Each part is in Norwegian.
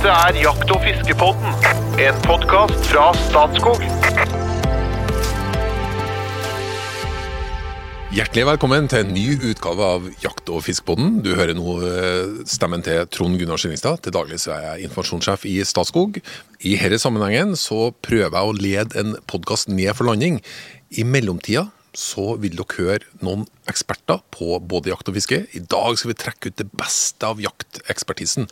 Dette er Jakt- og fiskepodden, en podkast fra Statskog. Hjertelig velkommen til en ny utgave av Jakt- og fiskepodden. Du hører nå eh, stemmen til Trond Gunnar Skillingstad. Til daglig så er jeg informasjonssjef i Statskog. I denne sammenhengen så prøver jeg å lede en podkast ned for landing. I mellomtida så vil dere høre noen eksperter på både jakt og fiske. I dag skal vi trekke ut det beste av jaktekspertisen.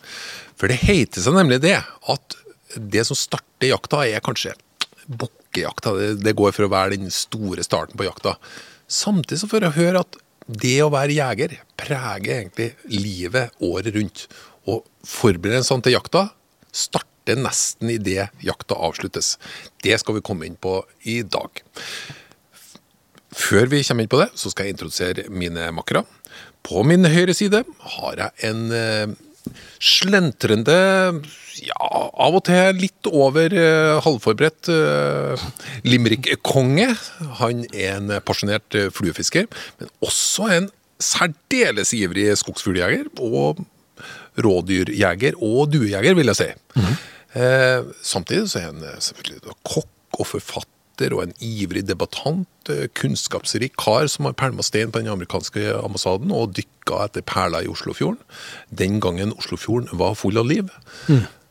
For det heter seg nemlig det at det som starter jakta, er kanskje bukkejakta. Det, går for å være den store starten på jakta. Samtidig så får jeg høre at det å være jeger preger egentlig livet året rundt. Og forberedelsene til jakta starter nesten idet jakta avsluttes. Det skal vi komme inn på i dag. Før vi kommer inn på det, så skal jeg introdusere mine makkere. På min høyre side har jeg en eh, slentrende, ja, av og til litt over eh, halvforberedt eh, limerick-konge. Han er en pasjonert eh, fluefisker, men også en særdeles ivrig skogsfugljeger og rådyrjeger og duejeger, vil jeg si. eh, samtidig så er han eh, selvfølgelig kokk og forfatter og en ivrig debattant, eh, kunnskapsrik kar som har pælma stein på den amerikanske ambassaden og dykka etter perler i Oslofjorden. Den gangen Oslofjorden var full av liv.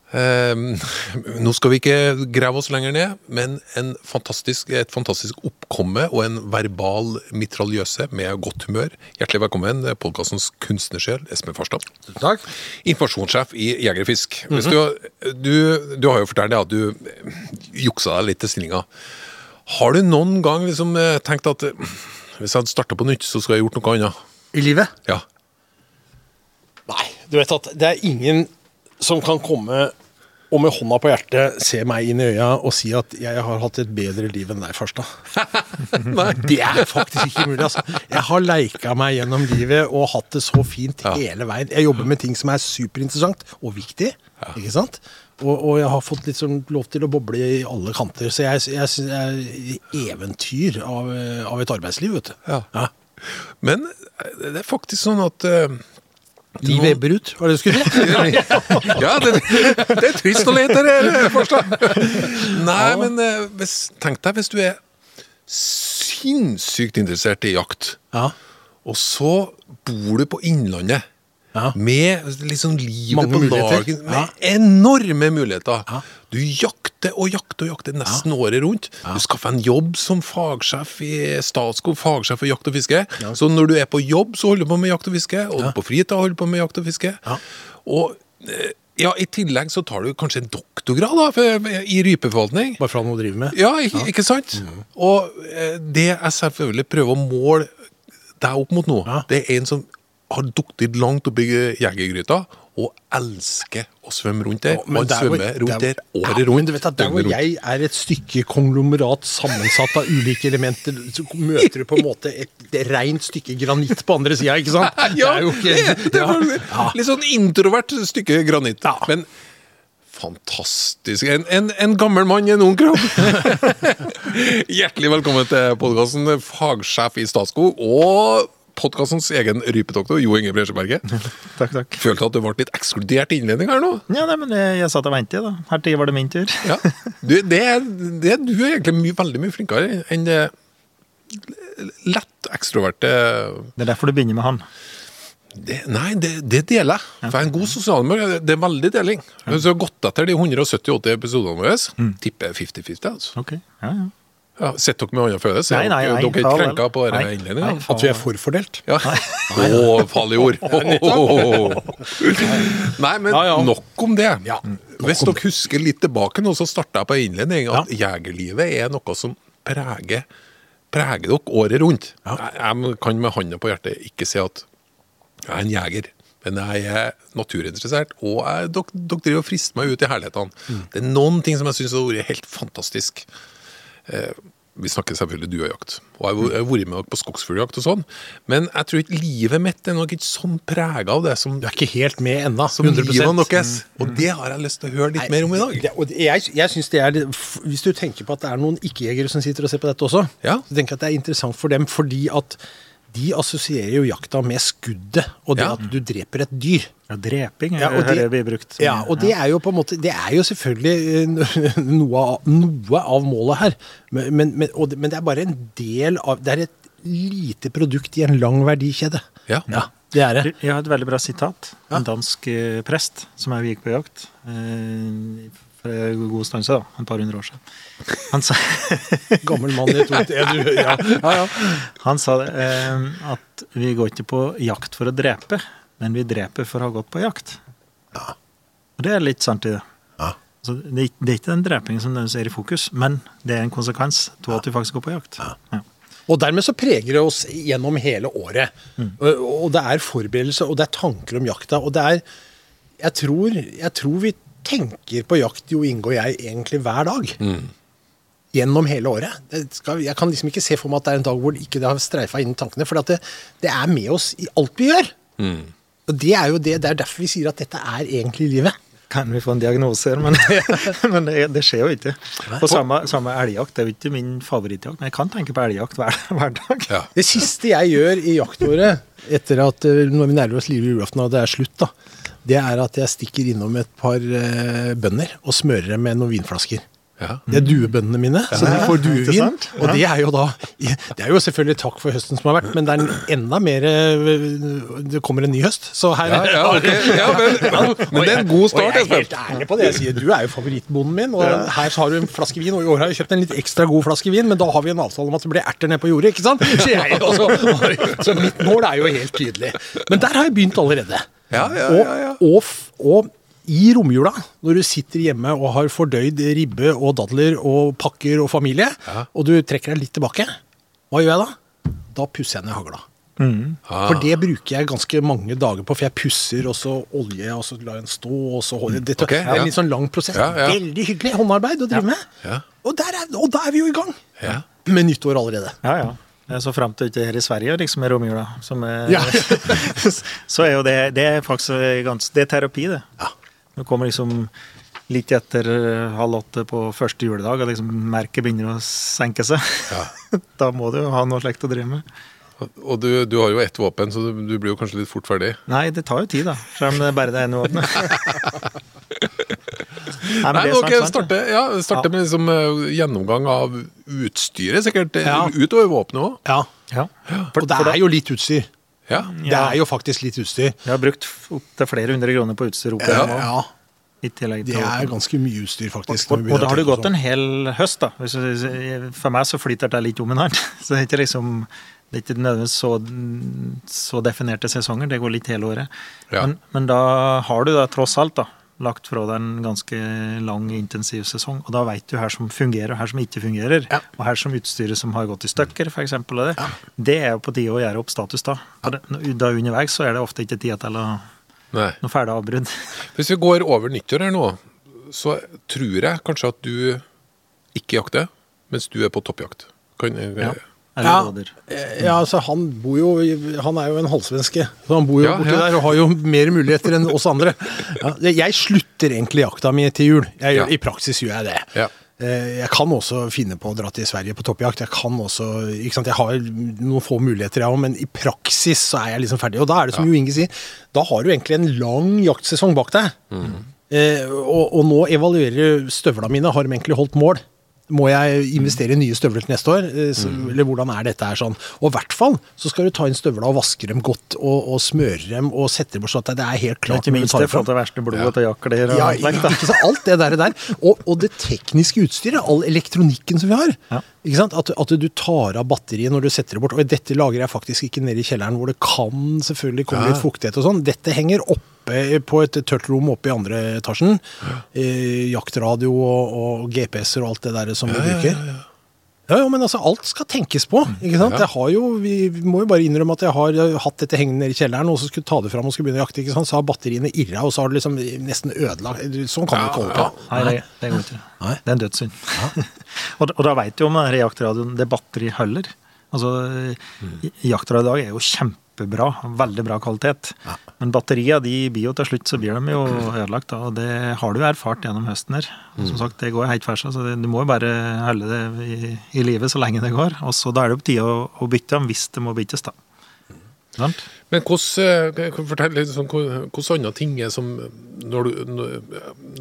Eh, nå skal vi ikke grave oss lenger ned, men en fantastisk, et fantastisk oppkomme og en verbal mitraljøse med godt humør. Hjertelig velkommen, podkastens kunstnersjel, Espen Farstad. Takk. Informasjonssjef i Jegerfisk. Hvis du, du, du har jo fortalt at du juksa deg litt til stillinga. Har du noen gang liksom eh, tenkt at eh, hvis jeg hadde starta på nytt, så skulle jeg gjort noe annet? I livet? Ja. Nei. Du vet at det er ingen som kan komme og med hånda på hjertet se meg inn i øya og si at jeg har hatt et bedre liv enn deg, Farstad. Det er faktisk ikke mulig. altså. Jeg har leika meg gjennom livet og hatt det så fint Ja. hele veien. Jeg jobber med ting som er superinteressant og viktig. ikke sant? Og, og jeg har fått litt sånn lov til å boble i alle kanter. Så jeg, jeg det er eventyr av, av et arbeidsliv, vet du. Ja. Men eh, det er faktisk sånn at eh, Livet ebber ut, var det du skulle si? Ja, det, det er trist å lete etter, forstår Nei, men uh, hvis, tenk deg hvis du er sinnssykt interessert i jakt, Ja. og så bor du på Innlandet. Ja. Med liksom livet på dagen, Ja. med enorme muligheter. Ja. Du jakter og jakter og jakter nesten året rundt. Du skaffer en jobb som fagsjef i Statskog, fagsjef for jakt og fiske. Så når du er på jobb, så holder du på med jakt og fiske, og på fritida holder du på med jakt og fiske. Ja. Og eh, ja, i tillegg så tar du kanskje en doktorgrad da, for, i rypeforvaltning. Bare for noe å drive med. Ja, ikke, ikke sant? Og eh, det jeg selvfølgelig prøver å måle deg opp mot nå, Ja. det er en som har dukket langt oppi jegergryta og elsker å svømme rundt der. Ja, hvor- svømmer rundt der året ja, rundt. at Der hvor jeg er et stykke konglomerat sammensatt av ulike elementer, så møter du på en måte et rent stykke granitt på andre sida, ikke sant? Ja, det er jo ikke det, det ja. litt sånn introvert stykke granitt. Men fantastisk. En, en, en gammel mann i en ung kropp. Hjertelig velkommen til podkasten fagsjef i Statskog og podkastens egen rypedoktor Jo Inge Bresjeberget. Takk, takk. Følte at du ble litt ekskludert i innledning her nå. Ja, nei, men jeg, jeg satt og ventet, da. Her til var det min tur. Ja. Du, det, det, du er egentlig mye, veldig mye flinkere enn det lett ekstroverte Det er derfor du begynner med han. det, Nei, det, det deler jeg. For jeg er en god sosialmedie. Det er veldig deling. Hvis du har gått etter de 178 episodene våre, tipper jeg 50-50. altså. Ok, ja, ja. Ja, Sitter dere med hånda før dere? Nei, nei, nei, Dere er krenka på denne innledningen? At vi er forfordelt. Ja. Å, farlig ord! Nei, men Ja, ja. nok om det. Ja, Hvis dere husker litt tilbake nå, så starta jeg på innledning at jegerlivet er noe som preger, preger dere året rundt. Jeg, jeg kan med hånda på hjertet ikke si at jeg er en jeger. Men jeg er naturinteressert, og jeg, dere, dere driver og frister meg ut i herlighetene. Mm. Det er noen ting som jeg syns har vært helt fantastisk. Eh, vi snakker selvfølgelig duejakt, og jeg har- vært med dere på skogsfugljakt og sånn, men jeg tror ikke livet mitt er nok ikke sånn prega av det som, Du er ikke helt med ennå. som deres. Og det har jeg lyst til å høre litt mer om i dag. Det, og jeg, jeg synes det er Hvis du tenker på at det er noen ikke-jegere som sitter og ser på dette også, Ja. så tenker jeg at det er interessant for dem fordi at de assosierer jo jakta med skuddet og det Ja. at du dreper et dyr. Ja, dreping Ja, det- jeg blir brukt. som- Ja, og det er jo på en måte Det er jo selvfølgelig eh, noe av, noe av målet her. Men, men, men, og det, men det er bare en del av Det er et lite produkt i en lang verdikjede. Ja. det er det. Jeg har et veldig bra sitat. En dansk eh, prest som jeg gikk på jakt eh, for en god stund siden, et par hundre år siden. Han sa, Gammel mann i et ord. Ja, du- ja, ja, ja. han sa det, eh, at vi går ikke på jakt for å drepe, men vi dreper for å ha gått på jakt. Og det er litt sant i det. Ja. Så det, er ikke- det er ikke den drepingen som nødvendigvis er i fokus, men det er en konsekvens av at vi faktisk går på jakt. Ja. Og dermed så preger det oss gjennom hele året. Og, og det er forberedelse, og det er tanker om jakta. Og det er Jeg tror, jeg tror vi tenker på jakt, Jo inngår jeg, egentlig hver dag. Gjennom hele året. Det skal, jeg kan liksom ikke se for meg at det er en dag hvor det ikke har streifa inn tankene. For det, det er med oss i alt vi gjør. Og det er jo det, det er derfor vi sier at dette er egentlig livet. Kan vi få en diagnose men, men det, det skjer jo ikke. Og samme, samme elgjakt, det er jo ikke min favorittjakt, men jeg kan tenke på elgjakt hver, hver dag. Ja. Det siste jeg gjør i jaktåret, etter at eh, når vi nærmer oss i julaften og det er slutt, da, det er at jeg stikker innom et par eh, bønder og smører dem med noen vinflasker. Ja. Det er duebøndene mine, så de får duevin. Og det er jo da Det er jo selvfølgelig takk for høsten som har vært, men det er enda mer eh, Det kommer en ny høst, så her Ja, ja, okay. ja men, men det er en god og Espen. jeg er helt ærlig på det jeg sier. Du er jo favorittbonden min, og her har du en flaske vin. Og i år har jeg kjøpt en litt ekstra god flaske vin, men da har vi en avtale om at det blir erter nede på jordet, ikke sant? Så, jeg, også, så mitt mål er jo helt tydelig. Men der har jeg begynt allerede. Ja, ja, Og, ja, ja. og, f- og i romjula, når du sitter hjemme og har fordøyd ribbe og dadler og pakker og familie, Ja. og du trekker deg litt tilbake, hva gjør jeg da? Da pusser jeg ned hagla. Ah. For det bruker jeg ganske mange dager på, for jeg pusser, og så olje, og så lar jeg den stå, og så holder jeg det, ja. det er en litt sånn lang prosess. Ja, ja. Veldig hyggelig håndarbeid å drive med. Ja. Og, der er, og da er vi jo i gang Ja. med nyttår allerede. Ja, ja. Jeg så fram til ikke her i Sverige, liksom med romjula. Som er, Ja. så er jo det, det er faktisk ganske, det er terapi, det. Ja. Du kommer liksom litt etter eh, halv åtte på første juledag, og liksom merket begynner å senke seg. Ja. Da må du jo ha noe slikt å drive med. Og du, du har jo ett våpen, så du, du blir jo kanskje litt fort ferdig. Nei, det tar jo tid, da. Selv om det er bare det ene våpenet. Nei, men Nei, det er ok, starte, ja, starte Ja. med liksom, uh, gjennomgang av utstyret, sikkert. Ja. Utover våpenet òg. Ja. Ja. Og det er jo litt utstyr. Ja. Det er jo faktisk litt utstyr. Jeg har brukt opptil flere hundre kroner på utstyr opp Ja, ja. Det er ganske mye utstyr, faktisk. Og, og, og da har det gått en hel høst, da. For meg så flyter det litt om en annen Så det er ikke liksom det er ikke nødvendigvis så, så definerte sesonger, det går litt hele året. Ja. Men, men da har du da tross alt da, lagt fra deg en ganske lang, intensiv sesong, og da veit du her som fungerer, og her som ikke fungerer. Ja. Og her som utstyret som har gått i stykker, f.eks. Det, det er jo på tide å gjøre opp status da. For da underveis så er det ofte ikke tid til å Nei. noe ferdig avbrudd. Hvis vi går over nyttår her nå, så tror jeg kanskje at du ikke jakter, mens du er på toppjakt. Kan, Ja. Ja. Eh, Ja, altså han bor jo Han er jo en halvsvenske. Så han bor jo Ja, borti ja. der og har jo mer muligheter enn oss andre. Ja, jeg slutter egentlig jakta mi til jul. Jeg, gjør- Ja. I praksis gjør jeg det. Ja. Eh, Jeg kan også finne på å dra til Sverige på toppjakt. Jeg kan også, ikke sant? Jeg har noen få muligheter, jeg òg, men i praksis så er jeg liksom ferdig. Og da er det som Jo Inge sier, da har du egentlig en lang jaktsesong bak deg. Eh, og, og nå evaluerer støvla mine. Har de egentlig holdt mål? Må jeg investere i nye støvler til neste år? Eh, så, Eller hvordan er dette her sånn? Og i hvert fall så skal du ta inn støvla og vaske dem godt, og, og smøre dem og sette dem bort sånn at det er helt klart. ikke minst det fra det verste blodet til jakler og Ja, alt ikke sant? Alt det der. der. Og, og det tekniske utstyret, all elektronikken som vi har. Ja. Ikke sant? At, at du tar av batteriet når du setter det bort. Og dette lager jeg faktisk ikke nede i kjelleren, hvor det kan selvfølgelig komme Ja. litt fuktighet og sånn. Dette henger oppe på et tørt rom oppe i andre etasjen. Eh, jaktradio og, og GPS-er og alt det der som vi bruker. Ja, ja, men altså, alt skal tenkes på. ikke sant? Ja. Jeg har jo, vi vi må jo bare innrømme at jeg har hatt dette hengende nede i kjelleren, og så skulle ta det fram og skulle begynne å jakte, ikke sant? så har batteriene irra, og så har det liksom nesten ødelagt. Sånn kan vi ikke holde på. Nei, det, det går ikke. Nei. Det er en dødssynd. og, og da veit du om jaktradioen det batteri holder. Altså, Jaktradio i dag er jo kjempebra. Veldig bra kvalitet. Men batteriene de blir jo til slutt så blir de jo ødelagt. Da, og det har du erfart gjennom høsten her. Som sagt, Det går helt fersa, så det, du må jo bare holde det i, i live så lenge det går. Og så Da er det på tide å, å bytte dem hvis det må byttes. da. Men hvordan, eh, fortelle litt sånn, hvordan andre ting er som når du, når,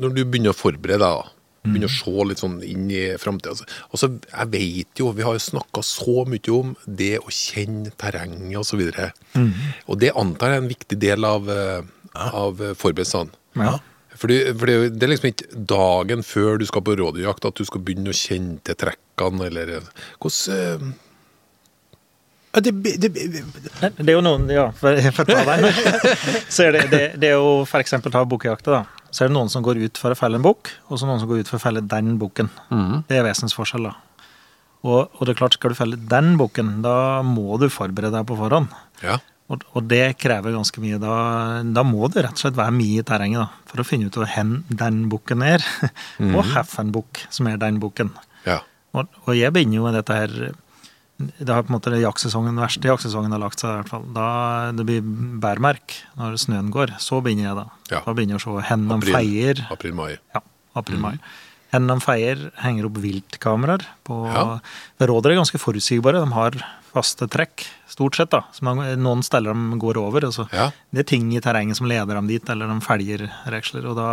når du begynner å forberede deg, da, begynner å se litt sånn inn i framtida altså, altså, Jeg vet jo, vi har jo snakka så mye om det å kjenne terrenget osv. Og, så Mhm. og det antar jeg er en viktig del av, eh, av forberedelsene. Ja. Fordi, fordi, det, er det liksom ikke dagen før du skal på rådyrjakt at du skal begynne å kjenne til trekkene, eller eh, Hvordan det, Ja, det, det, Det er jo noen, ja, for, for å ta den. Så er det, det, det er jo for eksempel ta bukkejakta, da. Så er det noen som går ut for å felle en bukk, og så noen som går ut for å felle den bukken. Det er vesensforskjell, da. Og, og det er klart, skal du felle den bukken, da må du forberede deg på forhånd. Ja. Og, og det krever ganske mye. Da, da må det rett og slett være mye i terrenget da, for å finne ut hvor hen den bukken er, og hvilken bukk som er den bukken. ja. Og, og jeg begynner jo med dette her Det har på en måte jaktsesongen, verste jaktsesongen har lagt seg, i hvert fall. Da det blir bærmerk når snøen går. Så begynner jeg, da. Ja. Da begynner jeg å se hendene de April. feier. April-mai. Ja, april-mai. Hendene de feier, henger opp viltkameraer. På, Ja. Rådyr er ganske forutsigbare. De har faste trekk, stort sett. da. som noen steder de går over. Altså. Ja. Det er ting i terrenget som leder dem dit, eller de felger reksler. Og da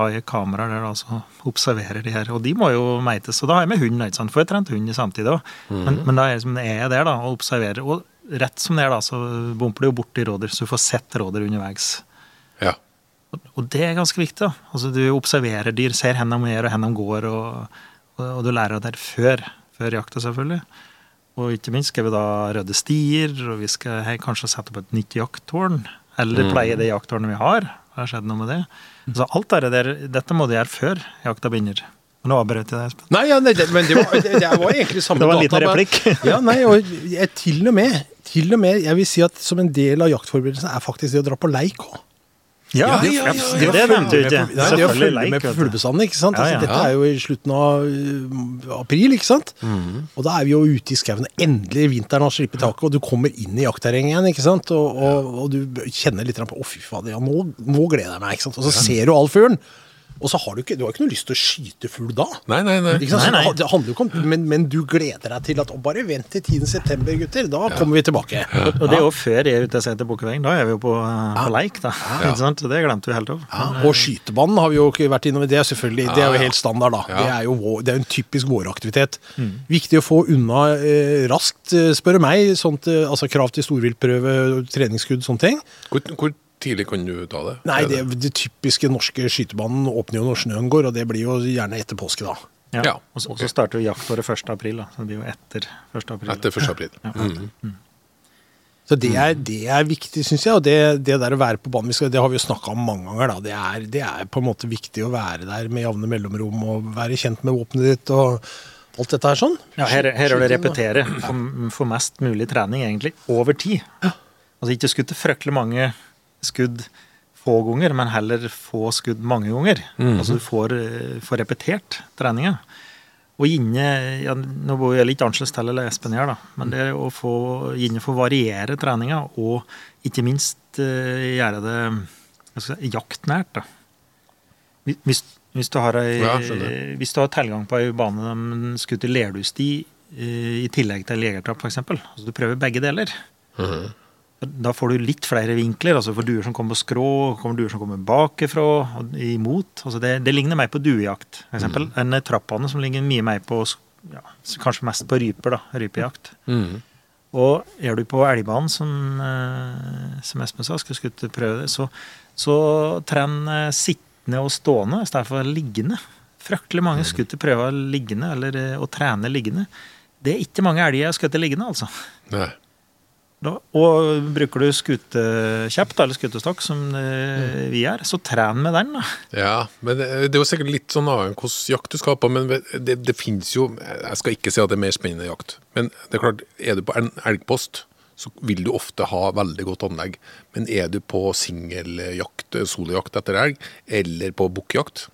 har jeg kameraer der da, som observerer de her. Og de må jo meites. Og da har jeg med hund, ikke sant? for jeg trent hund samtidig òg. Men, men da er jeg, liksom, er jeg der da, og observerer. Og rett som det er, da, så bumper det jo borti rådyr, så du får sett rådyr underveis. ja. Og det er ganske viktig. da. Altså, du observerer dyr, ser hvor de er og hvor de går, og, og, og du lærer det før, før jakta, selvfølgelig. Og ikke minst skal vi da rydde stier, og vi skal hei, kanskje sette opp et nytt jakttårn. Eller pleie det jakttårnet vi har. Det har skjedd noe med det. Så alt dette, der, dette må du gjøre før jakta begynner. Nå avbrøt jeg deg, Espen. Nei, ja, nei, det, men det var, det, det var egentlig samme data. Det var en liten replikk. Ja, nei, og jeg, til og med til og med, jeg vil si at som en del av jaktforberedelsen er faktisk det å dra på leik òg. Ja, ja, ja, ja. det, det nevnte du ikke. Nei, det å følge med på fuglebestanden. ikke sant? Altså, dette er jo i slutten av uh, april, ikke sant? Og da er vi jo ute i skauen. Endelig vinteren har slippet taket, og du kommer inn i jaktterrenget igjen. ikke sant? Og, og, og du kjenner litt på 'å, fy fader, ja, nå, nå gleder jeg meg'. ikke sant? Og så ser du all fuglen. Og så har du ikke, du har ikke noe lyst til å skyte fugl da. Nei, nei, nei. Ikke sant? Nei, nei. Det handler jo ikke om, men, men du gleder deg til at bare vent til 10. september, gutter. Da kommer vi tilbake. Og det er jo før jeg er ute og ser til Bukkeveggen. Da er vi jo på, på leik, da. Ikke sant? Det glemte vi helt av. Ja, og skytebanen har vi jo ikke vært innom. Det er selvfølgelig, det er jo helt standard, da. Ja. Det er jo det er en typisk våraktivitet. Viktig å få unna eh, raskt, eh, spør du meg. Sånt, eh, altså krav til storviltprøve, treningsskudd, sånne ting. Hvor, hvor tidlig kan du ta det? Nei, det, det typiske norske skytebanen åpner jo når snøen går, og det blir jo gjerne etter påske, da. Ja. Ja, Og så og så starter jo jaktåret 1. april, da. Så det blir jo etter 1. april. Etter 1. april. Mm. Så det er, det er viktig, syns jeg. Og det, det der å være på banen, det har vi jo snakka om mange ganger, da. Det er, det er på en måte viktig å være der med jevne mellomrom og være kjent med våpenet ditt og alt dette her sånn. Ja, her, her er det å repetere for, for mest mulig trening, egentlig, over tid. Altså ikke skutt fryktelig mange skudd få ganger, men heller få skudd mange ganger. Altså du får, eh, får repetert treninga. Og inne, ja, Nå bor jeg litt annerledes til eller Espen gjør, da, men det å få inne få variere treninga, og ikke minst uh, gjøre det si, jaktnært. da. Hvis, hvis, du har ei, Ja, hvis du har tilgang på ei bane de skutt i lerdusti uh, i tillegg til jegertrapp, f.eks., altså du prøver begge deler. Da får du litt flere vinkler. altså For duer som kommer på skrå, kommer duer som kommer bakifra imot. altså Det, det ligner mer på duejakt, for eksempel enn trappene, som ligner mye mer på ja, kanskje mest på ryper. da, rypejakt. Mm. Og er du på elgbanen, som, eh, som Espen sa, skal skutt prøve det, så, så tren eh, sittende og stående i stedet for liggende. Fryktelig mange skutt prøver liggende, eller eh, å trene liggende. Det er ikke mange elger jeg har skutt liggende, altså. Nei. Da, og bruker du skutekjepp eller skutestokk, som eh, vi er, så tren med den. da. Ja, men det er jo sikkert litt sånn annen hvordan jakt du skal ha på, men det, det finnes jo Jeg skal ikke si at det er mer spennende jakt, men det er klart, er du på en elgpost, så vil du ofte ha veldig godt anlegg. Men er du på singeljakt, solojakt etter elg, eller på bukkjakt,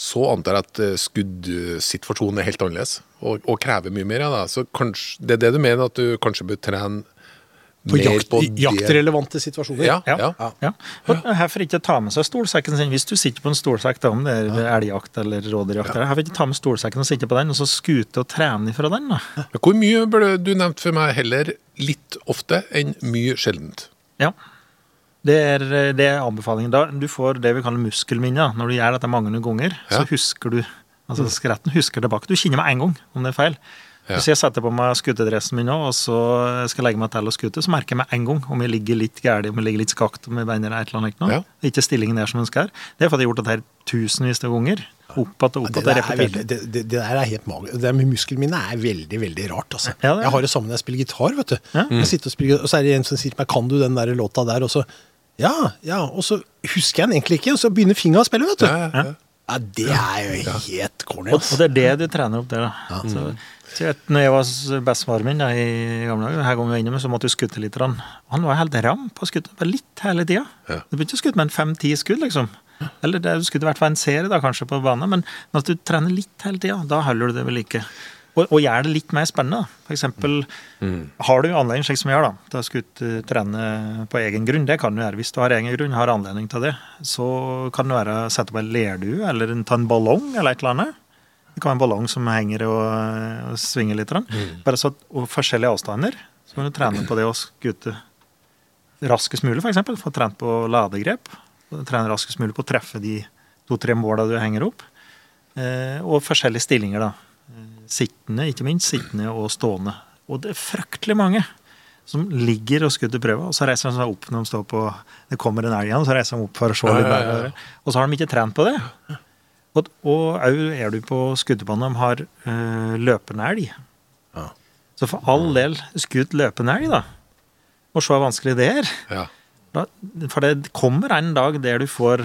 så antar jeg at eh, skuddsituasjonen er helt annerledes og, og krever mye mer av deg. Så kanskje, det er det du mener, at du kanskje bør trene På mer jakt, på jaktrelevante situasjoner. Ja, Ja. ja. Ja. Hvorfor ikke ta med seg stolsekken sin hvis du sitter på en stolsekk, da, om det er elgjakt eller rådyrjakt? eller- Hvorfor ikke ta med stolsekken og sitte på den, og så skute og trene fra den? da? Hvor mye burde du nevnt for meg heller litt ofte enn mye sjeldent? Ja. Det er, det er anbefalingen. Da, du får det vi kaller muskelminner. Når du gjør dette mange ganger, Ja. så husker du altså skretten husker tilbake. Du kjenner med en gang om det er feil. Ja. Hvis jeg setter på meg skutedressen min nå, og så skal jeg legge meg til å skute, så merker jeg med en gang om jeg ligger litt gærlig, om jeg ligger litt skakt, om jeg vender et eller annet. Ja. Ikke stillingen der som ønsker. skal. Det er fordi jeg har gjort dette tusenvis av ganger. Opp at og ja, Det at veldig, det, det, det der er helt magisk. Det med musklene mine er veldig veldig rart. altså. Ja. Jeg har det samme når jeg spiller gitar. vet du. Jeg sitter og, spiller, og så er det en som sier til meg 'Kan du den der låta der?' Og så Ja, ja. Og så husker jeg den egentlig ikke, og så begynner fingra å spille. vet du. Ja, ja, ja. Ja, Det er jo helt corny. Og, og det er det du trener opp der, da. Så, så vet, når jeg var bestefaren min da, i gamle dager, her kom vi innom, så måtte du skutte litt. Han var helt ram på å skutte bare litt hele tida. Ja. Du begynte å skutte med en fem-ti skudd, liksom. Eller det, hvert fall en serie da, kanskje på banen, men, men at du trener litt hele tida, da holder du det vel ikke. Og, og gjør det litt mer spennende. F.eks. Eksempel, har du anledning, slik som jeg har, da, til å skutte trene på egen grunn, det kan du gjøre. Hvis du har egen grunn, har anledning til det, så kan det være å sette opp en lerdue, eller en, ta en ballong, eller et eller annet. Det kan være en ballong som henger og, og svinger litt. Mm. Bare så og forskjellige avstander. Så kan du trene på det å skute raskest mulig, f.eks. Få trent på ladegrep. Trene raskest mulig på å treffe de to-tre måla du henger opp. Eh, og forskjellige stillinger, da. Sittende, ikke minst. Sittende og stående. Og det er fryktelig mange som ligger og skutter prøver, og så reiser de seg opp når de står på Det kommer en elg igjen, og så reiser de opp for å se litt ja, ja, ja. Og så har de ikke trent på det. Og òg er du på skutebanen, de har øh, løpende elg. Ja. Så for all del, skutt løpende elg, da. Og se hvor vanskelig det er. Ja. Da, for det kommer en dag der du får,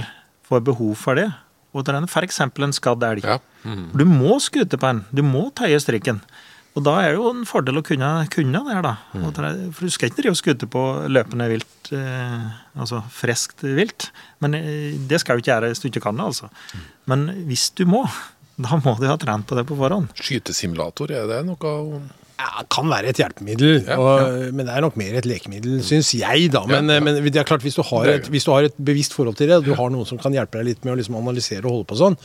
får behov for det. Og trene f.eks. en skadd elg. Ja. Mm. Du må skute på den. Du må tøye strikken. Og da er det jo en fordel å kunne, kunne det, da. Mm. For du skal ikke drive og skute på løpende vilt, eh, altså friskt vilt. Men eh, det skal du ikke gjøre hvis du ikke kan det, altså. Men hvis du må, da må du ha trent på det på forhånd. Skytesimulator, er det noe Ja, kan være et hjelpemiddel, Ja, og, men det er nok mer et lekemiddel, syns jeg. da. Men, Ja, ja. men det er klart, hvis du, har et, hvis du har et bevisst forhold til det, og du har noen som kan hjelpe deg litt med å liksom analysere og holde på sånn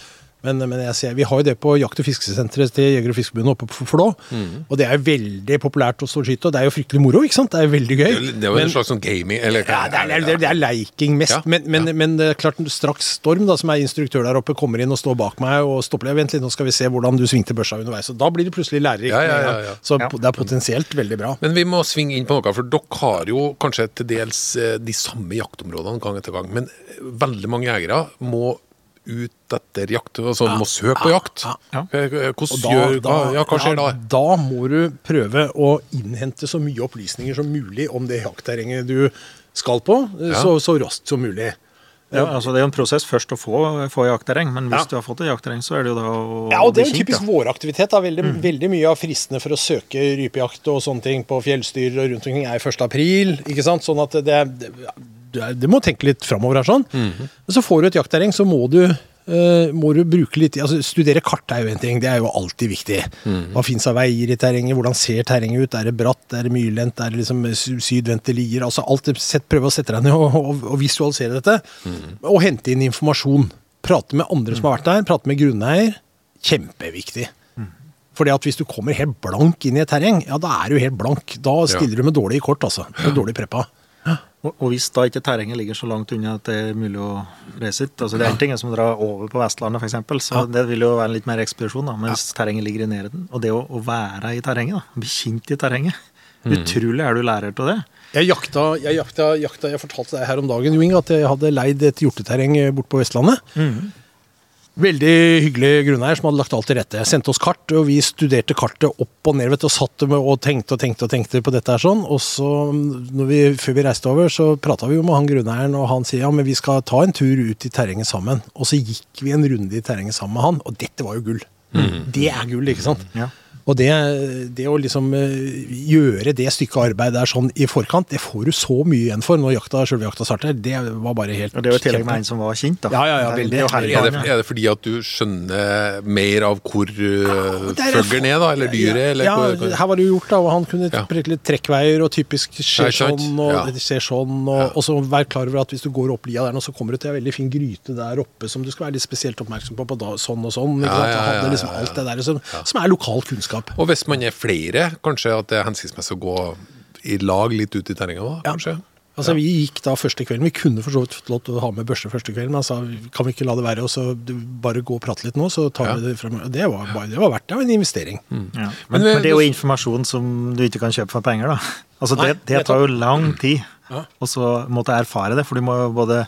men, men jeg ser, Vi har jo det på jakt- og fiskesenteret til Jeger- og Fiskerforbundet oppe på Flå. Mm. Og det er veldig populært å stå og skyte, og det er jo fryktelig moro. ikke sant? Det er veldig gøy. Det er jo- det Men- en slags sånn gaming eller, ja, det er, det, er, det, er, leiking mest, Ja, men, men, ja. men det er klart straks Storm, da, som er instruktør der oppe, kommer inn og står bak meg og stopper. Vent litt, nå skal vi se hvordan du svingte børsa underveis. Og da blir det plutselig lærerikt. Ja, ja, ja, ja. Så Ja. det er potensielt veldig bra. Men vi må svinge inn på noe, for dere har jo kanskje til dels eh, de samme jaktområdene gang etter gang. Men eh, veldig mange jegere må ut etter jakt, altså må søke på jakt. ja, ja. Og Hvordan da, gjør da, hva, Ja, hva skjer da? da må du prøve å innhente så mye opplysninger som mulig om det jaktterrenget du skal på, Ja. så, så raskt som mulig. Ja, altså Det er jo en prosess først å få, få jaktterreng, men hvis Ja. du har fått et jaktterreng, så er det jo da å Ja, og det er en typisk våraktivitet. da. Veldig, veldig mye av fristene for å søke rypejakt og sånne ting på fjellstyr og rundt omkring er 1. april. ikke sant? Sånn at det, det må tenke litt framover her sånn. Men så får du et jaktterreng, så må du uh, må du bruke litt altså Studere kart er jo en ting, det er jo alltid viktig. Hva fins av veier i terrenget, hvordan ser terrenget ut, er det bratt, er det myrlendt, er det liksom sy- sydvendte lier? altså alt, sett, Prøve å sette deg ned og, og, og visualisere dette. Og hente inn informasjon. Prate med andre som har vært der, prate med grunneier. Kjempeviktig. Fordi at hvis du kommer helt blank inn i et terreng, ja da er du helt blank. Da stiller du med dårlige kort, altså. Med dårlig preppa. Og, og hvis da ikke terrenget ligger så langt unna at det er mulig å reise hit altså Det er en ting som å dra over på Vestlandet, f.eks., så det vil jo være en litt mer ekspedisjon. da, Mens terrenget ligger i nærheten. Og det å, å være i terrenget, da, bli kjent i terrenget Utrolig er du lærer av det. Jeg jakta, jeg jakta, jakta Jeg fortalte deg her om dagen Jo Inge, at jeg hadde leid et hjorteterreng borte på Vestlandet. Veldig hyggelig grunneier som hadde lagt alt til rette. Sendte oss kart, og vi studerte kartet opp og ned vet og satt med og tenkte og tenkte og tenkte på dette her sånn. Og så, når vi, før vi reiste over, så prata vi jo med han grunneieren, og han sier ja, men vi skal ta en tur ut i terrenget sammen. Og så gikk vi en runde i terrenget sammen med han, og dette var jo gull. Det er gull, ikke sant? Ja. Og det, det å liksom eh, gjøre det stykket arbeid der sånn i forkant, det får du så mye igjen for når jakta, selve jakta starter. Det var bare helt Og det var i tillegg med en som var kjent, da. Ja, ja, ja, Det er- veldig. det er det, er det fordi at du skjønner mer av hvor uh, det er- fuglen er, da? Eller dyret? Eller ja, hvor, hvor, her var det jo gjort, da, og han kunne Ja. litt trekkveier, og typisk skjer Ja, ikke sant? sånn, og Ja. det skjer sånn, og, og så vær klar over at hvis du går opp lia der nå, så kommer du til en veldig fin gryte der oppe som du skal være litt spesielt oppmerksom på, på da, sånn og sånn. Ikke Ja, sant? ja, ja, ja, liksom ja, ja. alt det der som, som er lokal kunnskap. Og hvis man er flere, kanskje at det er hensiktsmessig å gå i lag litt ut i terrenget da, Ja. kanskje? Altså, Vi gikk da første kvelden. Vi kunne for så vidt fått lov til å ha med børste første kvelden, men jeg sa kan vi ikke la det være, og så bare gå og prate litt nå, så tar Ja. vi det frem. Det var, bare, det var verdt det, var en investering. Ja. Men Men, men det er jo informasjon som du ikke kan kjøpe for penger, da. Altså Nei, det, det tar jo lang tid, Ja. og så måtte jeg erfare det, for du må jo både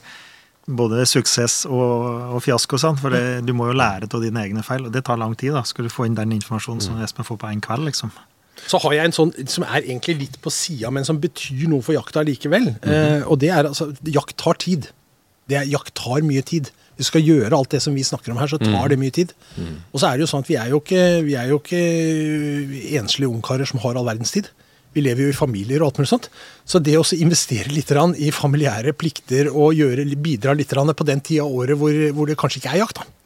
både suksess og, og fiasko, sant? for det, du må jo lære av dine egne feil, og det tar lang tid. da, Skal du få inn den informasjonen som Espen får på en kveld, liksom. Så har jeg en sånn som er egentlig litt på sida, men som betyr noe for jakta likevel. eh, og det er altså Jakt tar tid. Det er, jakt tar mye tid. Hvis du skal gjøre alt det som vi snakker om her, så tar det mye tid. Og så er det jo sånn at vi er jo ikke, vi er jo ikke enslige ungkarer som har all verdens tid. Vi lever jo i familier og alt mulig sånt. Så det å investere litt i familiære plikter og gjøre, bidra litt på den tida av året hvor, hvor det kanskje ikke er jakt, da.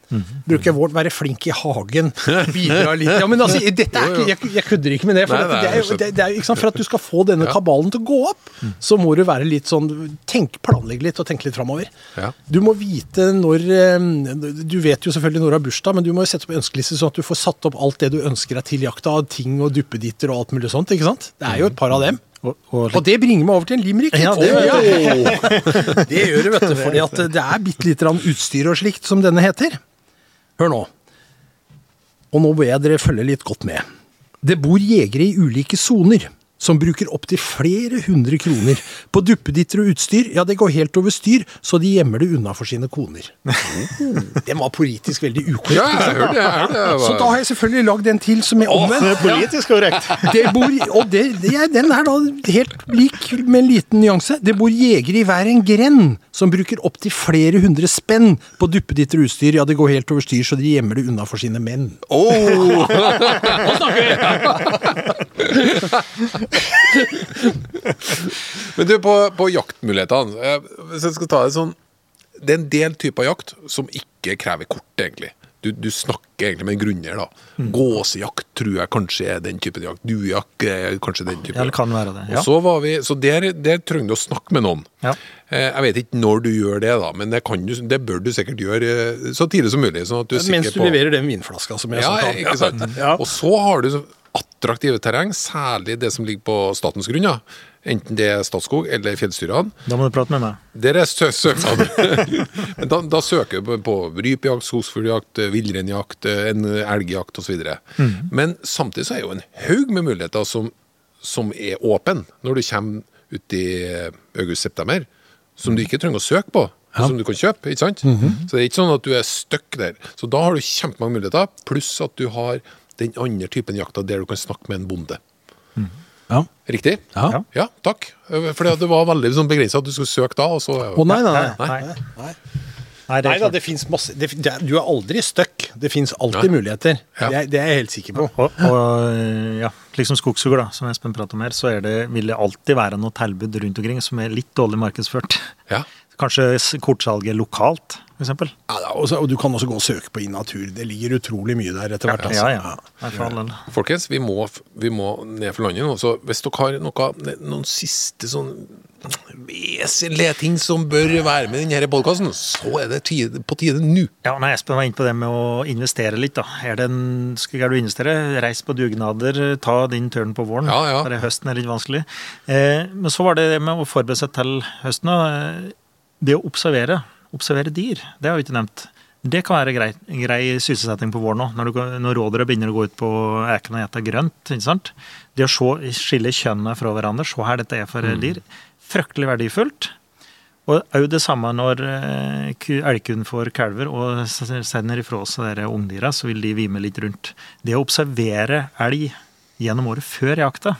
Bruker vårt være flink i hagen, bidra litt Ja, men altså, dette er ikke, jeg, jeg kødder ikke med det. For Nei, nei, det er det, det er ikke sant, For at du skal få denne kabalen til å gå opp, så må du være litt sånn tenk, Planlegge litt og tenke litt framover. Du må vite når eh, Du vet jo selvfølgelig når du har bursdag, men du må jo sette opp ønskeliste sånn at du får satt opp alt det du ønsker deg til jakta, av ting og duppeditter og alt mulig sånt. ikke sant? Det er jo et par av dem. Og, og, Og det bringer meg over til en limerick. Ja, det ja. det gjør det, vet du. Fordi at det er bitte lite grann utstyr og slikt, som denne heter. Hør nå. Og nå bør jeg dere følge litt godt med. Det bor jegere i ulike soner. Som bruker opptil flere hundre kroner på duppeditter og utstyr. Ja, det går helt over styr, så de gjemmer det unna for sine koner. Den var politisk veldig ukorrekt. Ja, jeg hørte det. Så da har jeg selvfølgelig lagd en til som er omvendt. det er politisk korrekt! Det bor, og det, det er, den er da helt lik med en liten nyanse. Det bor jegere i hver en grend som bruker opptil flere hundre spenn på duppeditter og utstyr. Ja, det går helt over styr, så de gjemmer det unna for sine menn. Oh! Men du, på, på jaktmulighetene eh, Hvis jeg skal ta det sånn Det er en del typer jakt som ikke krever kort, egentlig. Du, du snakker egentlig med en grunner, da. Gåsejakt tror jeg kanskje er den typen jakt. Duejakt er kanskje den typen Ja, det kan være det. Og Ja. så var vi, så der, der trenger du å snakke med noen. Ja. Eh, Jeg vet ikke når du gjør det, da, men det, kan du, det bør du sikkert gjøre eh, så tidlig som mulig. sånn at du er Mens du på... leverer den vinflaska som jeg Ja, sa. Ja. Og så har du attraktive terreng, særlig det som ligger på statens grunn. Ja. Enten det er Statskog eller fjellstyrene. Da må du prate med meg. Der er sø søknad. Da, da søker du på rypejakt, skogsfugljakt, villreinjakt, en elgjakt osv. Mm. Men samtidig så er jo en haug med muligheter som, som er åpen når du kommer ut i august-september, som du ikke trenger å søke på. Ja. Som du kan kjøpe. ikke sant? Mhm. Så det er ikke sånn at du er stuck der. Så da har du kjempemange muligheter, pluss at du har den andre typen jakta der du kan snakke med en bonde. Ja. Riktig? Ja. Ja, takk. For det var veldig sånn begrensa at du skulle søke da. og så... Å nei, nei, nei. Nei. nei. Nei, det Nei er da, det fins masse det, det, Du er aldri stuck. Det fins alltid Nei. muligheter. Ja. Det, er, det er jeg helt sikker på. Og, og ja, liksom skogsfugl, da, som Espen prater om her, så er det, vil det alltid være noe tilbud rundt omkring som er litt dårlig markedsført. Ja. Kanskje kortsalget lokalt, f.eks. Ja, og, så, og du kan også gå og søke på Innatur. Det ligger utrolig mye der etter hvert. Altså. ja. ja. Folkens, vi må, vi må ned for landet nå. Så hvis dere har noe, noen siste sånn vesentlige ting som bør være med i denne podkasten, så er det tide, på tide nå. Ja, nei, Espen var inne på det med å investere litt. da. Er det en, skal du investere, reis på dugnader, ta din tørn på våren. Ja, ja. For det høsten er litt vanskelig. Eh, men så var det det med å forberede seg til høsten. da. Eh, Det å observere, observere dyr, det har vi ikke nevnt. Det kan være grei, grei sysselsetting på våren òg, når, du når rådyra begynner å gå ut på ekene og ete grønt. ikke sant? Det å se, skille kjønnene fra hverandre, se her dette er for dyr, fryktelig verdifullt. Og òg det samme når eh, elgkuen får kalver og sender ifra seg ungdyra, så vil de vime litt rundt. Det å observere elg gjennom året før jakta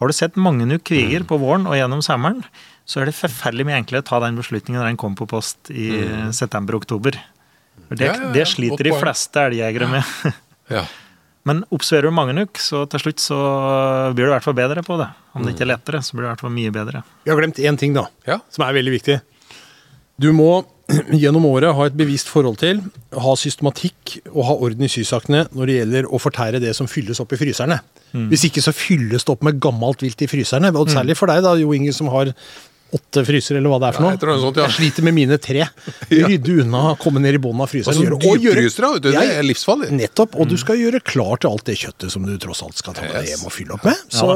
Har du sett mange nok kviger på våren og gjennom sommeren, så er det forferdelig mye enklere å ta den beslutningen når den kommer på post i september-oktober. Det, Ja, ja, ja. det sliter de fleste elgjegere med. Ja. Men observerer du mange nok, så til slutt så blir du i hvert fall bedre på det. Om det ikke er lettere, så blir det i hvert fall mye bedre. Vi har glemt én ting, da, Ja. som er veldig viktig. Du må gjennom året ha et bevisst forhold til, ha systematikk og ha orden i sysakene når det gjelder å fortære det som fylles opp i fryserne. Hvis ikke så fylles det opp med gammelt vilt i fryserne. Og særlig for deg, da, Jo Inge, som har åtte frysere, eller hva det er for Ja, noe. jeg tror det er noe sånt, ja. Jeg sliter med mine tre. Rydde unna, komme ned i bunnen av fryseren. Altså, gjøre- og gjøre- dypfrysere, vet du, det er livsfarlig. Nettopp. Og du skal gjøre klart til alt det kjøttet som du tross alt skal ta med deg hjem og fylle opp med. Så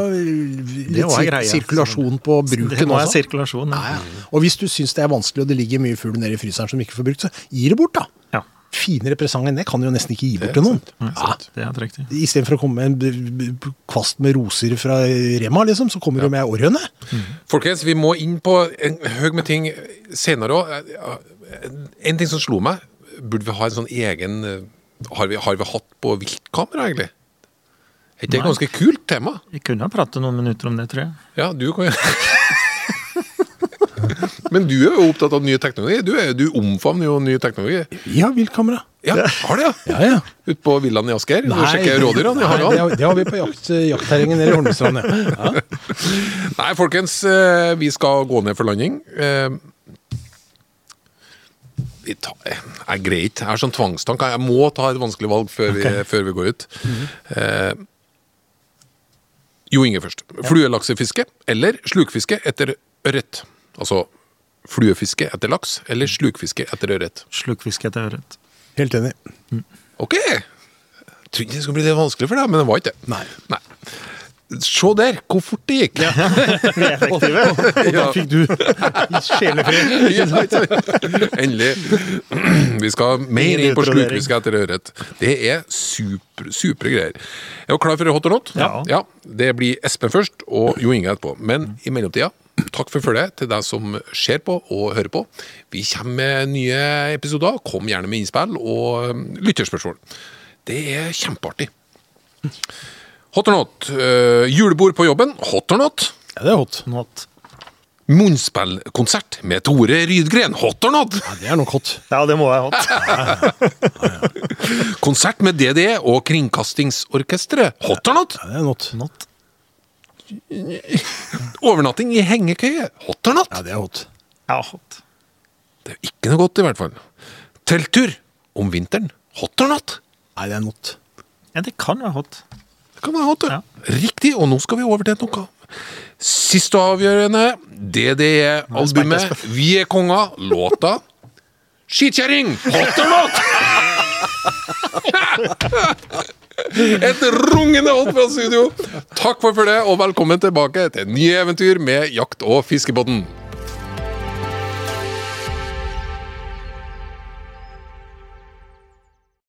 litt sir greia. sirkulasjon på Det bruken også. sirkulasjon. Ja, Ja. ja. Og hvis du syns det er vanskelig og det ligger mye fugl nede i fryseren som ikke får brukt, så gi det bort, da. Ja. Finere presang enn det kan du jo nesten ikke gi bort til noen. Ja. Det er riktig. Istedenfor å komme med en kvast med roser fra Rema, liksom, så kommer du med orrhøne. Folkens, vi må inn på en haug med ting senere òg. En ting som slo meg, burde vi ha en sånn egen eh, Har vi, har vi hatt på viltkamera, egentlig? Er ikke det et ganske kult tema? Vi kunne ha pratet noen minutter om det, tror jeg. Ja, du kan jo Men du er jo opptatt av ny teknologi. Du, er, du omfavner jo ny teknologi. Vi har viltkamera. Ja, har det, ja? Ja, ja. Ute på villaen i Asker? Nei, sjekker rådyrene? Nei, det, har, det har vi på jakt, jaktterrenget nede i Holmestrand. Ja. Ja. Nei, folkens, eh, vi skal gå ned for landing. Eh, Vi tar, jeg greier ikke. Jeg har sånn tvangstank. Jeg må ta et vanskelig valg før vi, før vi går ut. Eh, Jo Inge først. Fluelaksefiske eller slukfiske etter ørret? Altså fluefiske etter laks eller slukfiske etter ørret? Slukfiske etter ørret. Helt enig. Ok! Jeg trodde ikke det skulle bli det vanskelig for deg, men det var ikke det. Nei. Nei. Se der, hvor fort det gikk! Vi er effektive. Og da fikk du sjelefred. Ja? Endelig. Vi skal mer inn på sluk, vi skal etter ørret. Det er super, supre greier. Er du klar for hot or not? Ja. Det blir Espen først og Jo Inge etterpå. Men i mellomtida, takk for følget til deg som ser på og hører på. Vi kommer med nye episoder. Kom gjerne med innspill og um, lytterspørsmål. Det er kjempeartig. Hot or not. Uh, julebord på jobben. Hot or not. Ja, det er hot. Not. Munnspillkonsert med Tore Rydgren. Hot or not? Ja, det er nok hot. Ja, det må være hot. Konsert med DDE og Kringkastingsorkesteret. Hot or not? Ja, det er not. Not. Overnatting i hengekøye. Hot or not? Ja, det er hot. Ja, hot. Det er ikke noe godt, i hvert fall. Telttur om vinteren. Hot or not? Nei, det er not. Ja, det kan være hot. Det kan være hot, det. Ja. Riktig, og nå skal vi over til noe. Siste og avgjørende DDE-albumet Vi er konga. låta Skikjerring! Hot or not? Et rungende hot fra studio. Takk for det, og velkommen tilbake til nye eventyr med Jakt- og fiskebåten.